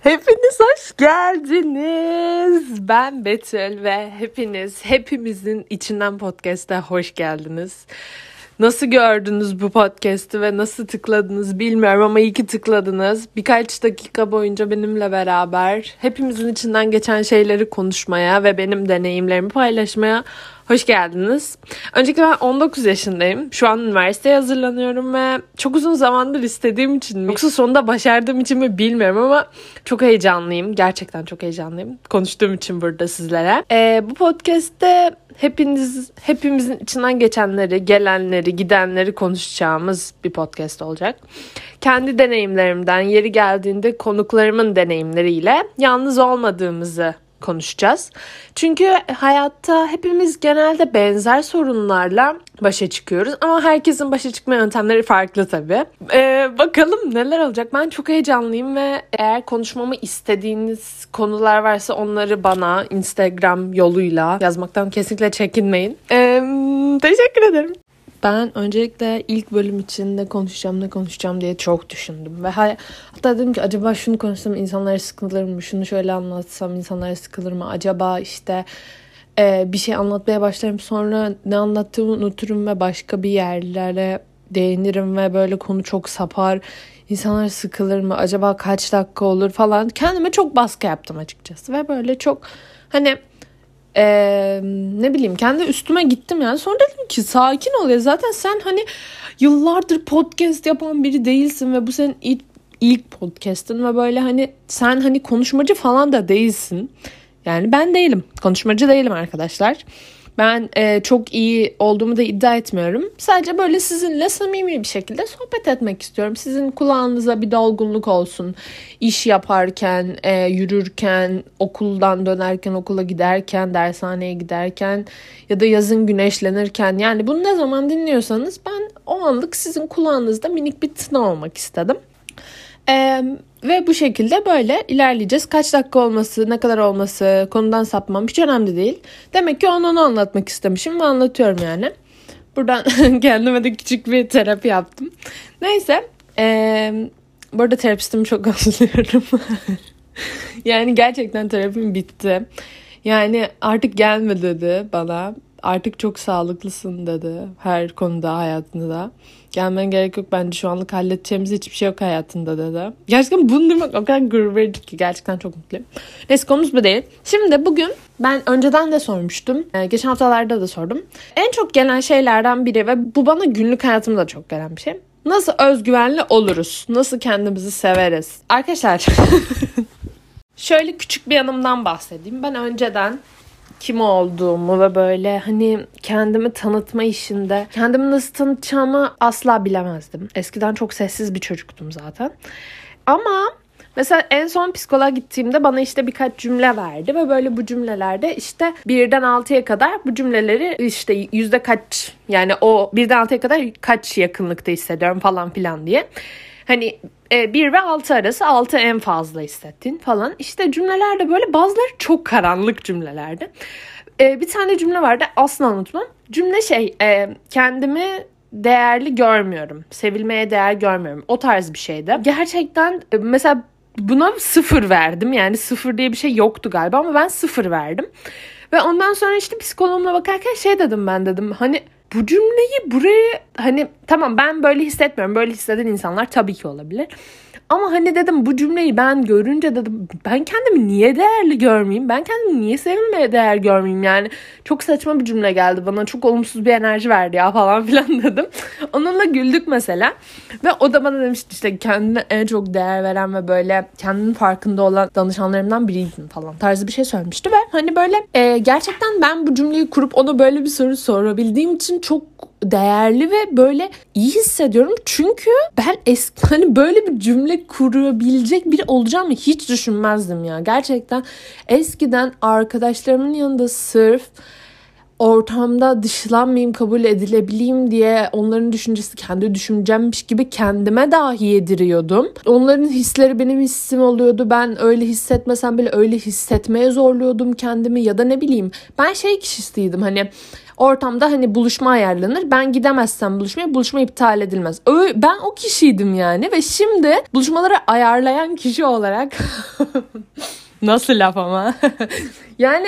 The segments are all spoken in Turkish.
Hepiniz hoş geldiniz. Ben Betül ve hepiniz, hepimizin içinden podcast'e hoş geldiniz. Nasıl gördünüz bu podcast'i ve nasıl tıkladınız bilmiyorum ama iyi ki tıkladınız. Birkaç dakika boyunca benimle beraber hepimizin içinden geçen şeyleri konuşmaya ve benim deneyimlerimi paylaşmaya Hoş geldiniz. Öncelikle ben 19 yaşındayım. Şu an üniversiteye hazırlanıyorum ve çok uzun zamandır istediğim için mi yoksa sonunda başardığım için mi bilmiyorum ama çok heyecanlıyım. Gerçekten çok heyecanlıyım. Konuştuğum için burada sizlere. Ee, bu podcast'te hepiniz hepimizin içinden geçenleri, gelenleri, gidenleri konuşacağımız bir podcast olacak. Kendi deneyimlerimden yeri geldiğinde konuklarımın deneyimleriyle yalnız olmadığımızı konuşacağız. Çünkü hayatta hepimiz genelde benzer sorunlarla başa çıkıyoruz ama herkesin başa çıkma yöntemleri farklı tabii. Ee, bakalım neler olacak. Ben çok heyecanlıyım ve eğer konuşmamı istediğiniz konular varsa onları bana Instagram yoluyla yazmaktan kesinlikle çekinmeyin. Ee, teşekkür ederim. Ben öncelikle ilk bölüm için ne konuşacağım ne konuşacağım diye çok düşündüm. Ve hatta dedim ki acaba şunu konuşsam insanlara sıkılır mı? Şunu şöyle anlatsam insanlara sıkılır mı? Acaba işte e, bir şey anlatmaya başlarım sonra ne anlattığımı unuturum ve başka bir yerlere değinirim ve böyle konu çok sapar. İnsanlar sıkılır mı? Acaba kaç dakika olur falan. Kendime çok baskı yaptım açıkçası. Ve böyle çok hani ee, ne bileyim kendi üstüme gittim yani. Sonra dedim ki sakin ol ya zaten sen hani yıllardır podcast yapan biri değilsin ve bu senin ilk, ilk podcast'ın ve böyle hani sen hani konuşmacı falan da değilsin. Yani ben değilim. Konuşmacı değilim arkadaşlar. Ben e, çok iyi olduğumu da iddia etmiyorum. Sadece böyle sizinle samimi bir şekilde sohbet etmek istiyorum. Sizin kulağınıza bir dolgunluk olsun. İş yaparken, e, yürürken, okuldan dönerken, okula giderken, dershaneye giderken ya da yazın güneşlenirken. Yani bunu ne zaman dinliyorsanız ben o anlık sizin kulağınızda minik bir tına olmak istedim. Ee, ve bu şekilde böyle ilerleyeceğiz. Kaç dakika olması, ne kadar olması, konudan sapmam hiç önemli değil. Demek ki onu, onu anlatmak istemişim ve anlatıyorum yani. Buradan kendime de küçük bir terapi yaptım. Neyse. Ee, bu arada terapistimi çok özlüyorum. yani gerçekten terapim bitti. Yani artık gelme dedi bana artık çok sağlıklısın dedi her konuda hayatında. Gelmen gerek yok bence şu anlık halledeceğimiz hiçbir şey yok hayatında dedi. Gerçekten bunu duymak o kadar gurur verici ki gerçekten çok mutluyum. Neyse konumuz bu değil. Şimdi bugün ben önceden de sormuştum. Ee, geçen haftalarda da sordum. En çok gelen şeylerden biri ve bu bana günlük hayatımda çok gelen bir şey. Nasıl özgüvenli oluruz? Nasıl kendimizi severiz? Arkadaşlar şöyle küçük bir yanımdan bahsedeyim. Ben önceden kim olduğumu ve böyle hani kendimi tanıtma işinde kendimi nasıl tanıtacağımı asla bilemezdim. Eskiden çok sessiz bir çocuktum zaten. Ama Mesela en son psikoloğa gittiğimde bana işte birkaç cümle verdi ve böyle bu cümlelerde işte birden altıya kadar bu cümleleri işte yüzde kaç yani o birden altıya kadar kaç yakınlıkta hissediyorum falan filan diye. Hani e, 1 ve 6 arası 6 en fazla hissettin falan. İşte cümlelerde böyle bazıları çok karanlık cümlelerdi. E, bir tane cümle vardı asla unutmam. Cümle şey e, kendimi değerli görmüyorum. Sevilmeye değer görmüyorum. O tarz bir şeydi. Gerçekten e, mesela buna sıfır verdim. Yani sıfır diye bir şey yoktu galiba ama ben sıfır verdim. Ve ondan sonra işte psikoloğumla bakarken şey dedim ben dedim. Hani bu cümleyi buraya hani tamam ben böyle hissetmiyorum. Böyle hisseden insanlar tabii ki olabilir. Ama hani dedim bu cümleyi ben görünce dedim ben kendimi niye değerli görmeyeyim? Ben kendimi niye sevilmeye değer görmeyeyim? Yani çok saçma bir cümle geldi bana. Çok olumsuz bir enerji verdi ya falan filan dedim. Onunla güldük mesela. Ve o da bana demişti işte kendine en çok değer veren ve böyle kendinin farkında olan danışanlarımdan biriydin falan tarzı bir şey söylemişti. Ve hani böyle e, gerçekten ben bu cümleyi kurup ona böyle bir soru sorabildiğim için çok değerli ve böyle iyi hissediyorum. Çünkü ben eski hani böyle bir cümle kurabilecek biri olacağımı hiç düşünmezdim ya. Gerçekten eskiden arkadaşlarımın yanında sırf ortamda dışlanmayayım, kabul edilebileyim diye onların düşüncesi kendi düşüncemmiş gibi kendime dahi yediriyordum. Onların hisleri benim hissim oluyordu. Ben öyle hissetmesem bile öyle hissetmeye zorluyordum kendimi ya da ne bileyim. Ben şey kişisiydim hani ortamda hani buluşma ayarlanır. Ben gidemezsem buluşmaya buluşma iptal edilmez. Öyle, ben o kişiydim yani ve şimdi buluşmaları ayarlayan kişi olarak nasıl laf ama yani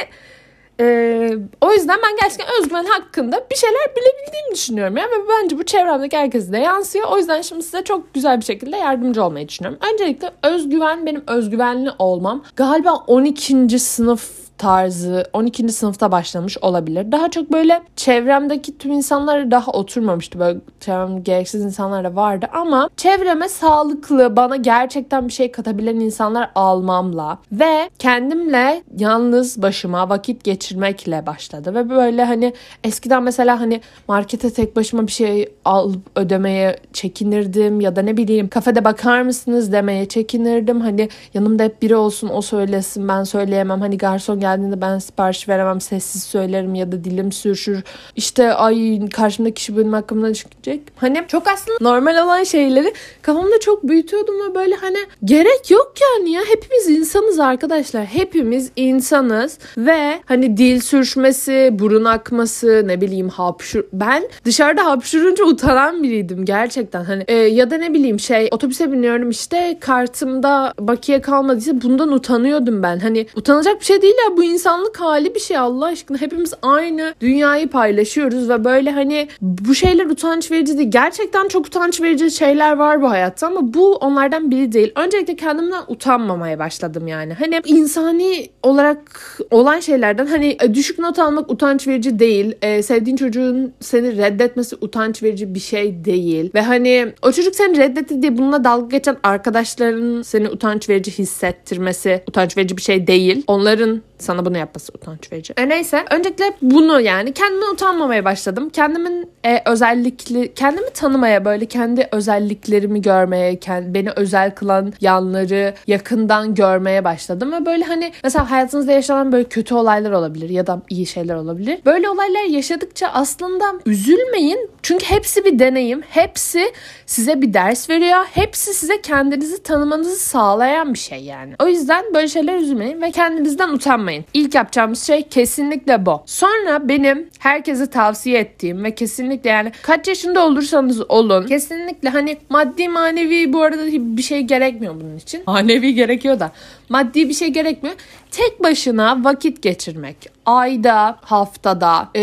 ee, o yüzden ben gerçekten özgüven hakkında bir şeyler bilebildiğimi düşünüyorum. Yani ve bence bu çevremdeki herkese de yansıyor. O yüzden şimdi size çok güzel bir şekilde yardımcı olmayı düşünüyorum. Öncelikle özgüven benim özgüvenli olmam. Galiba 12. sınıf tarzı 12. sınıfta başlamış olabilir. Daha çok böyle çevremdeki tüm insanlar daha oturmamıştı. Böyle çevrem gereksiz insanlar da vardı ama çevreme sağlıklı, bana gerçekten bir şey katabilen insanlar almamla ve kendimle yalnız başıma vakit geçirmekle başladı. Ve böyle hani eskiden mesela hani markete tek başıma bir şey alıp ödemeye çekinirdim ya da ne bileyim kafede bakar mısınız demeye çekinirdim. Hani yanımda hep biri olsun o söylesin ben söyleyemem. Hani garson gel geldiğinde ben sipariş veremem sessiz söylerim ya da dilim sürüşür. İşte ay karşımdaki kişi benim hakkımda düşünecek. Hani çok aslında normal olan şeyleri kafamda çok büyütüyordum ve böyle hani gerek yok yani ya. Hepimiz insanız arkadaşlar. Hepimiz insanız ve hani dil sürüşmesi, burun akması, ne bileyim hapşur. Ben dışarıda hapşurunca utanan biriydim gerçekten. Hani e, ya da ne bileyim şey otobüse biniyorum işte kartımda bakiye kalmadıysa bundan utanıyordum ben. Hani utanacak bir şey değil ya bu insanlık hali bir şey Allah aşkına. Hepimiz aynı dünyayı paylaşıyoruz ve böyle hani bu şeyler utanç verici değil. Gerçekten çok utanç verici şeyler var bu hayatta ama bu onlardan biri değil. Öncelikle kendimden utanmamaya başladım yani. Hani insani olarak olan şeylerden hani e, düşük not almak utanç verici değil. Ee, sevdiğin çocuğun seni reddetmesi utanç verici bir şey değil. Ve hani o çocuk seni reddetti diye bununla dalga geçen arkadaşların seni utanç verici hissettirmesi utanç verici bir şey değil. Onların sana bunu yapması utanç verici. E neyse öncelikle bunu yani kendime utanmamaya başladım. Kendimin e, özellikli kendimi tanımaya böyle kendi özelliklerimi görmeye, kendi, beni özel kılan yanları yakından görmeye başladım ve böyle hani mesela hayatınızda yaşanan böyle kötü olaylar olabilir ya da iyi şeyler olabilir. Böyle olaylar yaşadıkça aslında üzülmeyin. Çünkü hepsi bir deneyim. Hepsi size bir ders veriyor. Hepsi size kendinizi tanımanızı sağlayan bir şey yani. O yüzden böyle şeyler üzülmeyin ve kendinizden utanmayın. İlk yapacağımız şey kesinlikle bu. Sonra benim herkese tavsiye ettiğim ve kesinlikle yani kaç yaşında olursanız olun kesinlikle hani maddi manevi bu arada bir şey gerekmiyor bunun için. Manevi gerekiyor da maddi bir şey gerekmiyor. Tek başına vakit geçirmek. Ayda, haftada e,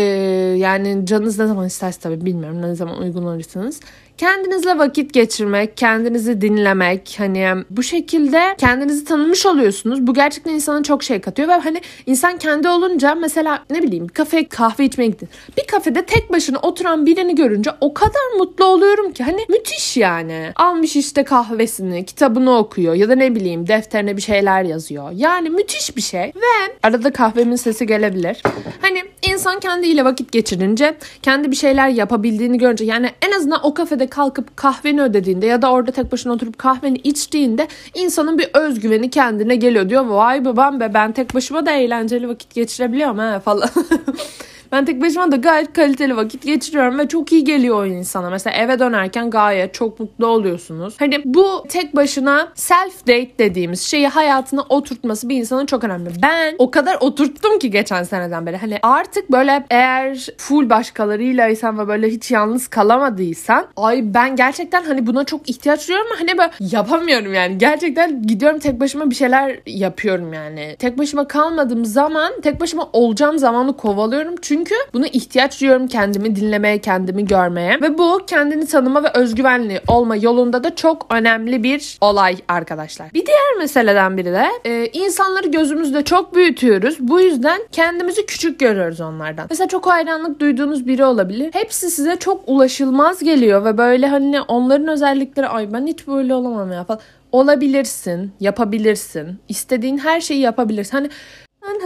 yani canınız ne zaman isterse tabii bilmiyorum ne zaman uygun olursanız kendinizle vakit geçirmek, kendinizi dinlemek hani bu şekilde kendinizi tanımış oluyorsunuz. Bu gerçekten insana çok şey katıyor ve hani insan kendi olunca mesela ne bileyim kafe kahve içmeye gittin. Bir kafede tek başına oturan birini görünce o kadar mutlu oluyorum ki hani müthiş yani. Almış işte kahvesini, kitabını okuyor ya da ne bileyim defterine bir şeyler yazıyor. Yani müthiş bir şey ve arada kahvemin sesi gelebilir. Hani insan kendiyle vakit geçirince, kendi bir şeyler yapabildiğini görünce yani en azından o kafede kalkıp kahveni ödediğinde ya da orada tek başına oturup kahveni içtiğinde insanın bir özgüveni kendine geliyor diyor. Vay babam be ben tek başıma da eğlenceli vakit geçirebiliyorum ha falan. Ben tek başıma da gayet kaliteli vakit geçiriyorum ve çok iyi geliyor o insana. Mesela eve dönerken gayet çok mutlu oluyorsunuz. Hani bu tek başına self date dediğimiz şeyi hayatına oturtması bir insanın çok önemli. Ben o kadar oturttum ki geçen seneden beri. Hani artık böyle eğer full başkalarıylaysan ve böyle hiç yalnız kalamadıysan ay ben gerçekten hani buna çok ihtiyaç duyuyorum ama hani böyle yapamıyorum yani. Gerçekten gidiyorum tek başıma bir şeyler yapıyorum yani. Tek başıma kalmadığım zaman tek başıma olacağım zamanı kovalıyorum. Çünkü çünkü buna ihtiyaç duyuyorum kendimi dinlemeye, kendimi görmeye. Ve bu kendini tanıma ve özgüvenli olma yolunda da çok önemli bir olay arkadaşlar. Bir diğer meseleden biri de e, insanları gözümüzde çok büyütüyoruz. Bu yüzden kendimizi küçük görüyoruz onlardan. Mesela çok hayranlık duyduğunuz biri olabilir. Hepsi size çok ulaşılmaz geliyor ve böyle hani onların özellikleri ay ben hiç böyle olamam ya falan olabilirsin, yapabilirsin. İstediğin her şeyi yapabilirsin. Hani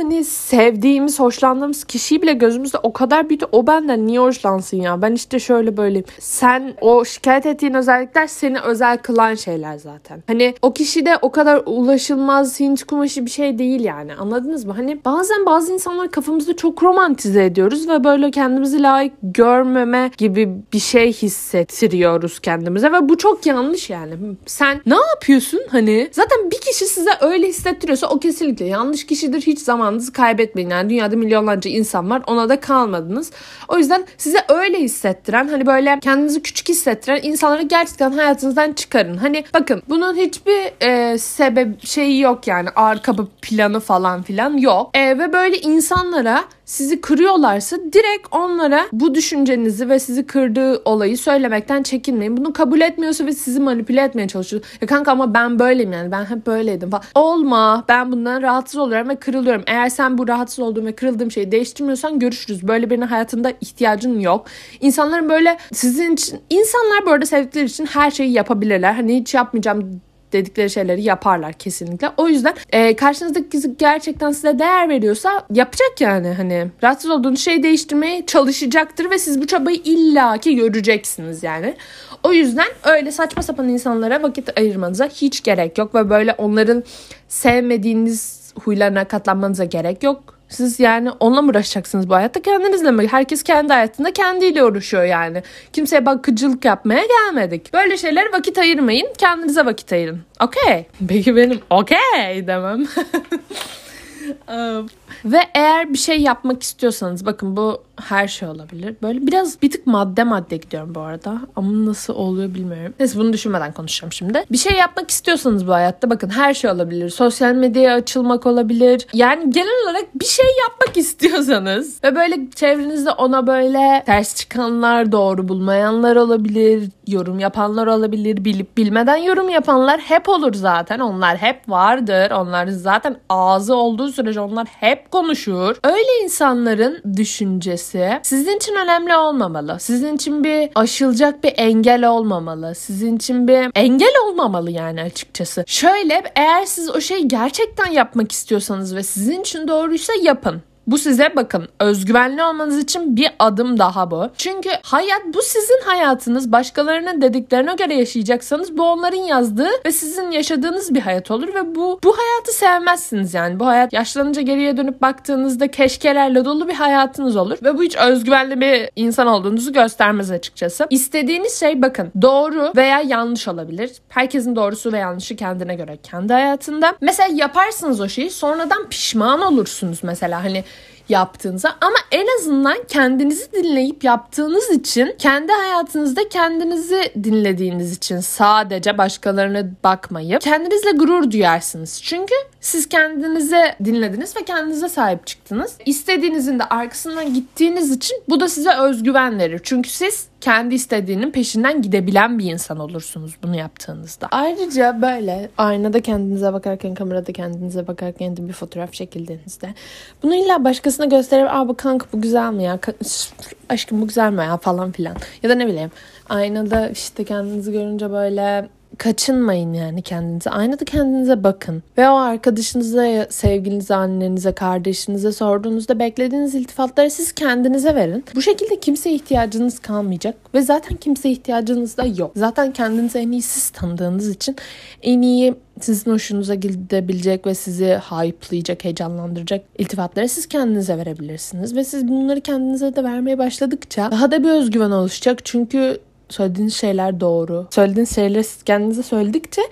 hani sevdiğimiz, hoşlandığımız kişiyi bile gözümüzde o kadar büyüdü. O benden niye hoşlansın ya? Ben işte şöyle böyleyim. Sen o şikayet ettiğin özellikler seni özel kılan şeyler zaten. Hani o kişi de o kadar ulaşılmaz Hint kumaşı bir şey değil yani. Anladınız mı? Hani bazen bazı insanlar kafamızda çok romantize ediyoruz ve böyle kendimizi layık görmeme gibi bir şey hissettiriyoruz kendimize ve bu çok yanlış yani. Sen ne yapıyorsun hani? Zaten bir kişi size öyle hissettiriyorsa o kesinlikle yanlış kişidir. Hiç zamanınızı kaybetmeyin. Yani dünyada milyonlarca insan var. Ona da kalmadınız. O yüzden size öyle hissettiren hani böyle kendinizi küçük hissettiren insanları gerçekten hayatınızdan çıkarın. Hani bakın bunun hiçbir e, sebep şeyi yok yani arka planı falan filan yok. E, ve böyle insanlara sizi kırıyorlarsa direkt onlara bu düşüncenizi ve sizi kırdığı olayı söylemekten çekinmeyin. Bunu kabul etmiyorsa ve sizi manipüle etmeye çalışıyor. Ya kanka ama ben böyleyim yani ben hep böyleydim falan. Olma ben bundan rahatsız oluyorum ve kırılıyorum. Eğer sen bu rahatsız olduğum ve kırıldığım şeyi değiştirmiyorsan görüşürüz. Böyle birinin hayatında ihtiyacın yok. İnsanların böyle sizin için insanlar bu arada sevdikleri için her şeyi yapabilirler. Hani hiç yapmayacağım dedikleri şeyleri yaparlar kesinlikle. O yüzden e, karşınızdaki kişi gerçekten size değer veriyorsa yapacak yani hani rahatsız olduğunuz şeyi değiştirmeye çalışacaktır ve siz bu çabayı illaki göreceksiniz yani. O yüzden öyle saçma sapan insanlara vakit ayırmanıza hiç gerek yok ve böyle onların sevmediğiniz huylarına katlanmanıza gerek yok. Siz yani onunla mı uğraşacaksınız bu hayatta kendinizle mi? Herkes kendi hayatında kendiyle uğraşıyor yani. Kimseye bakıcılık yapmaya gelmedik. Böyle şeyler vakit ayırmayın. Kendinize vakit ayırın. Okey. Peki benim okey demem. Ve eğer bir şey yapmak istiyorsanız bakın bu her şey olabilir. Böyle biraz bir tık madde madde gidiyorum bu arada. Ama nasıl oluyor bilmiyorum. Neyse bunu düşünmeden konuşacağım şimdi. Bir şey yapmak istiyorsanız bu hayatta bakın her şey olabilir. Sosyal medyaya açılmak olabilir. Yani genel olarak bir şey yapmak istiyorsanız ve böyle çevrenizde ona böyle ters çıkanlar, doğru bulmayanlar olabilir, yorum yapanlar olabilir, bilip bilmeden yorum yapanlar hep olur zaten. Onlar hep vardır. Onlar zaten ağzı olduğu sürece onlar hep konuşur. Öyle insanların düşüncesi sizin için önemli olmamalı. Sizin için bir aşılacak bir engel olmamalı. Sizin için bir engel olmamalı yani açıkçası. Şöyle eğer siz o şeyi gerçekten yapmak istiyorsanız ve sizin için doğruysa yapın. Bu size bakın özgüvenli olmanız için bir adım daha bu. Çünkü hayat bu sizin hayatınız. Başkalarının dediklerine göre yaşayacaksanız bu onların yazdığı ve sizin yaşadığınız bir hayat olur ve bu bu hayatı sevmezsiniz yani. Bu hayat yaşlanınca geriye dönüp baktığınızda keşkelerle dolu bir hayatınız olur ve bu hiç özgüvenli bir insan olduğunuzu göstermez açıkçası. İstediğiniz şey bakın doğru veya yanlış olabilir. Herkesin doğrusu ve yanlışı kendine göre kendi hayatında. Mesela yaparsınız o şeyi sonradan pişman olursunuz mesela hani yaptığınıza ama en azından kendinizi dinleyip yaptığınız için kendi hayatınızda kendinizi dinlediğiniz için sadece başkalarına bakmayıp kendinizle gurur duyarsınız. Çünkü siz kendinize dinlediniz ve kendinize sahip çıktınız. İstediğinizin de arkasından gittiğiniz için bu da size özgüven verir. Çünkü siz kendi istediğinin peşinden gidebilen bir insan olursunuz bunu yaptığınızda. Ayrıca böyle aynada kendinize bakarken, kamerada kendinize bakarken de bir fotoğraf çekildiğinizde bunu illa başkasına gösterip aa bu kanka bu güzel mi ya? Aşkım bu güzel mi ya falan filan. Ya da ne bileyim aynada işte kendinizi görünce böyle kaçınmayın yani kendinize. Aynada kendinize bakın. Ve o arkadaşınıza, sevgilinize, annenize, kardeşinize sorduğunuzda beklediğiniz iltifatları siz kendinize verin. Bu şekilde kimseye ihtiyacınız kalmayacak. Ve zaten kimseye ihtiyacınız da yok. Zaten kendinizi en iyi siz tanıdığınız için en iyi sizin hoşunuza gidebilecek ve sizi hype'layacak, heyecanlandıracak iltifatları siz kendinize verebilirsiniz. Ve siz bunları kendinize de vermeye başladıkça daha da bir özgüven oluşacak. Çünkü söylediğiniz şeyler doğru. Söylediğiniz şeyleri siz kendinize söyledikçe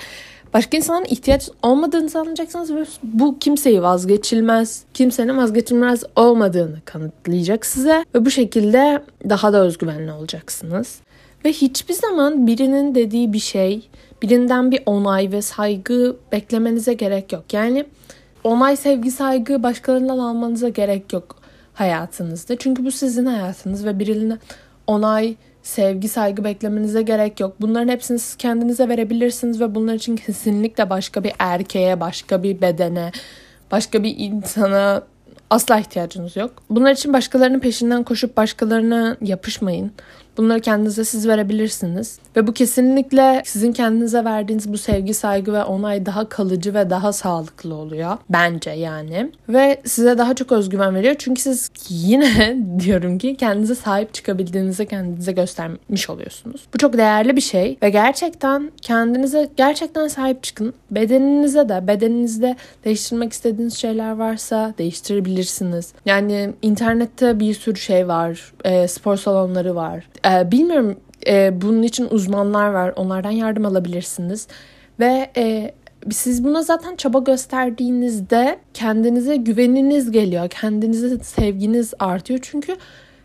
başka insanların ihtiyaç olmadığını anlayacaksınız ve bu kimseyi vazgeçilmez, kimsenin vazgeçilmez olmadığını kanıtlayacak size ve bu şekilde daha da özgüvenli olacaksınız. Ve hiçbir zaman birinin dediği bir şey, birinden bir onay ve saygı beklemenize gerek yok. Yani onay, sevgi, saygı başkalarından almanıza gerek yok hayatınızda. Çünkü bu sizin hayatınız ve birine onay, sevgi, saygı beklemenize gerek yok. Bunların hepsini siz kendinize verebilirsiniz ve bunlar için kesinlikle başka bir erkeğe, başka bir bedene, başka bir insana asla ihtiyacınız yok. Bunlar için başkalarının peşinden koşup başkalarına yapışmayın. Bunları kendinize siz verebilirsiniz. Ve bu kesinlikle sizin kendinize verdiğiniz bu sevgi, saygı ve onay daha kalıcı ve daha sağlıklı oluyor. Bence yani. Ve size daha çok özgüven veriyor. Çünkü siz yine diyorum ki kendinize sahip çıkabildiğinizi kendinize göstermiş oluyorsunuz. Bu çok değerli bir şey. Ve gerçekten kendinize gerçekten sahip çıkın. Bedeninize de bedeninizde değiştirmek istediğiniz şeyler varsa değiştirebilirsiniz. Yani internette bir sürü şey var. E, spor salonları var. E, bilmiyorum e, bunun için uzmanlar var. Onlardan yardım alabilirsiniz. Ve e, siz buna zaten çaba gösterdiğinizde kendinize güveniniz geliyor. Kendinize sevginiz artıyor. Çünkü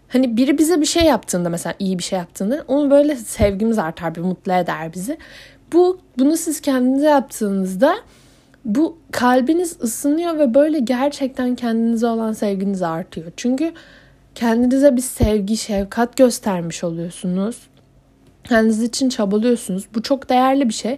hani biri bize bir şey yaptığında mesela iyi bir şey yaptığında onu böyle sevgimiz artar bir mutlu eder bizi. Bu bunu siz kendinize yaptığınızda bu kalbiniz ısınıyor ve böyle gerçekten kendinize olan sevginiz artıyor. Çünkü kendinize bir sevgi, şefkat göstermiş oluyorsunuz. Kendiniz için çabalıyorsunuz. Bu çok değerli bir şey.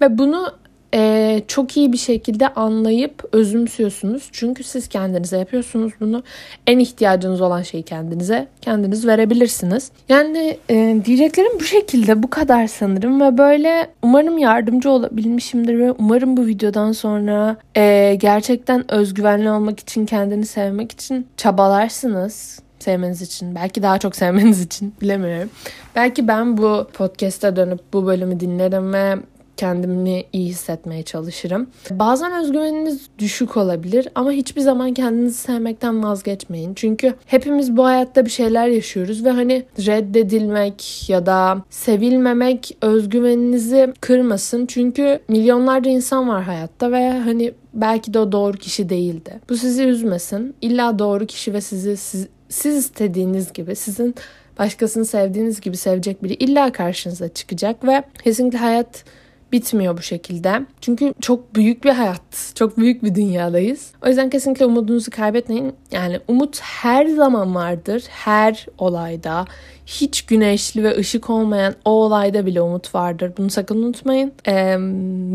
Ve bunu e, çok iyi bir şekilde anlayıp özümsüyorsunuz. Çünkü siz kendinize yapıyorsunuz bunu. En ihtiyacınız olan şeyi kendinize kendiniz verebilirsiniz. Yani e, diyeceklerim bu şekilde bu kadar sanırım ve böyle umarım yardımcı olabilmişimdir ve umarım bu videodan sonra e, gerçekten özgüvenli olmak için kendini sevmek için çabalarsınız sevmeniz için. Belki daha çok sevmeniz için bilemiyorum. Belki ben bu podcast'e dönüp bu bölümü dinlerim ve kendimi iyi hissetmeye çalışırım. Bazen özgüveniniz düşük olabilir ama hiçbir zaman kendinizi sevmekten vazgeçmeyin. Çünkü hepimiz bu hayatta bir şeyler yaşıyoruz ve hani reddedilmek ya da sevilmemek özgüveninizi kırmasın. Çünkü milyonlarca insan var hayatta ve hani belki de o doğru kişi değildi. Bu sizi üzmesin. İlla doğru kişi ve sizi siz, siz istediğiniz gibi sizin başkasını sevdiğiniz gibi sevecek biri illa karşınıza çıkacak ve kesinlikle hayat bitmiyor bu şekilde. Çünkü çok büyük bir hayat, çok büyük bir dünyadayız. O yüzden kesinlikle umudunuzu kaybetmeyin. Yani umut her zaman vardır, her olayda. Hiç güneşli ve ışık olmayan o olayda bile umut vardır. Bunu sakın unutmayın. Ee,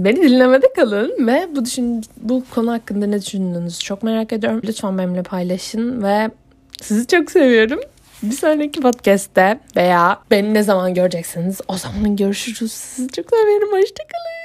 beni dinlemede kalın ve bu düşün bu konu hakkında ne düşündüğünüzü çok merak ediyorum. Lütfen benimle paylaşın ve sizi çok seviyorum. Bir sonraki podcast'te veya beni ne zaman göreceksiniz o zaman görüşürüz. Sizi çok seviyorum. Hoşçakalın.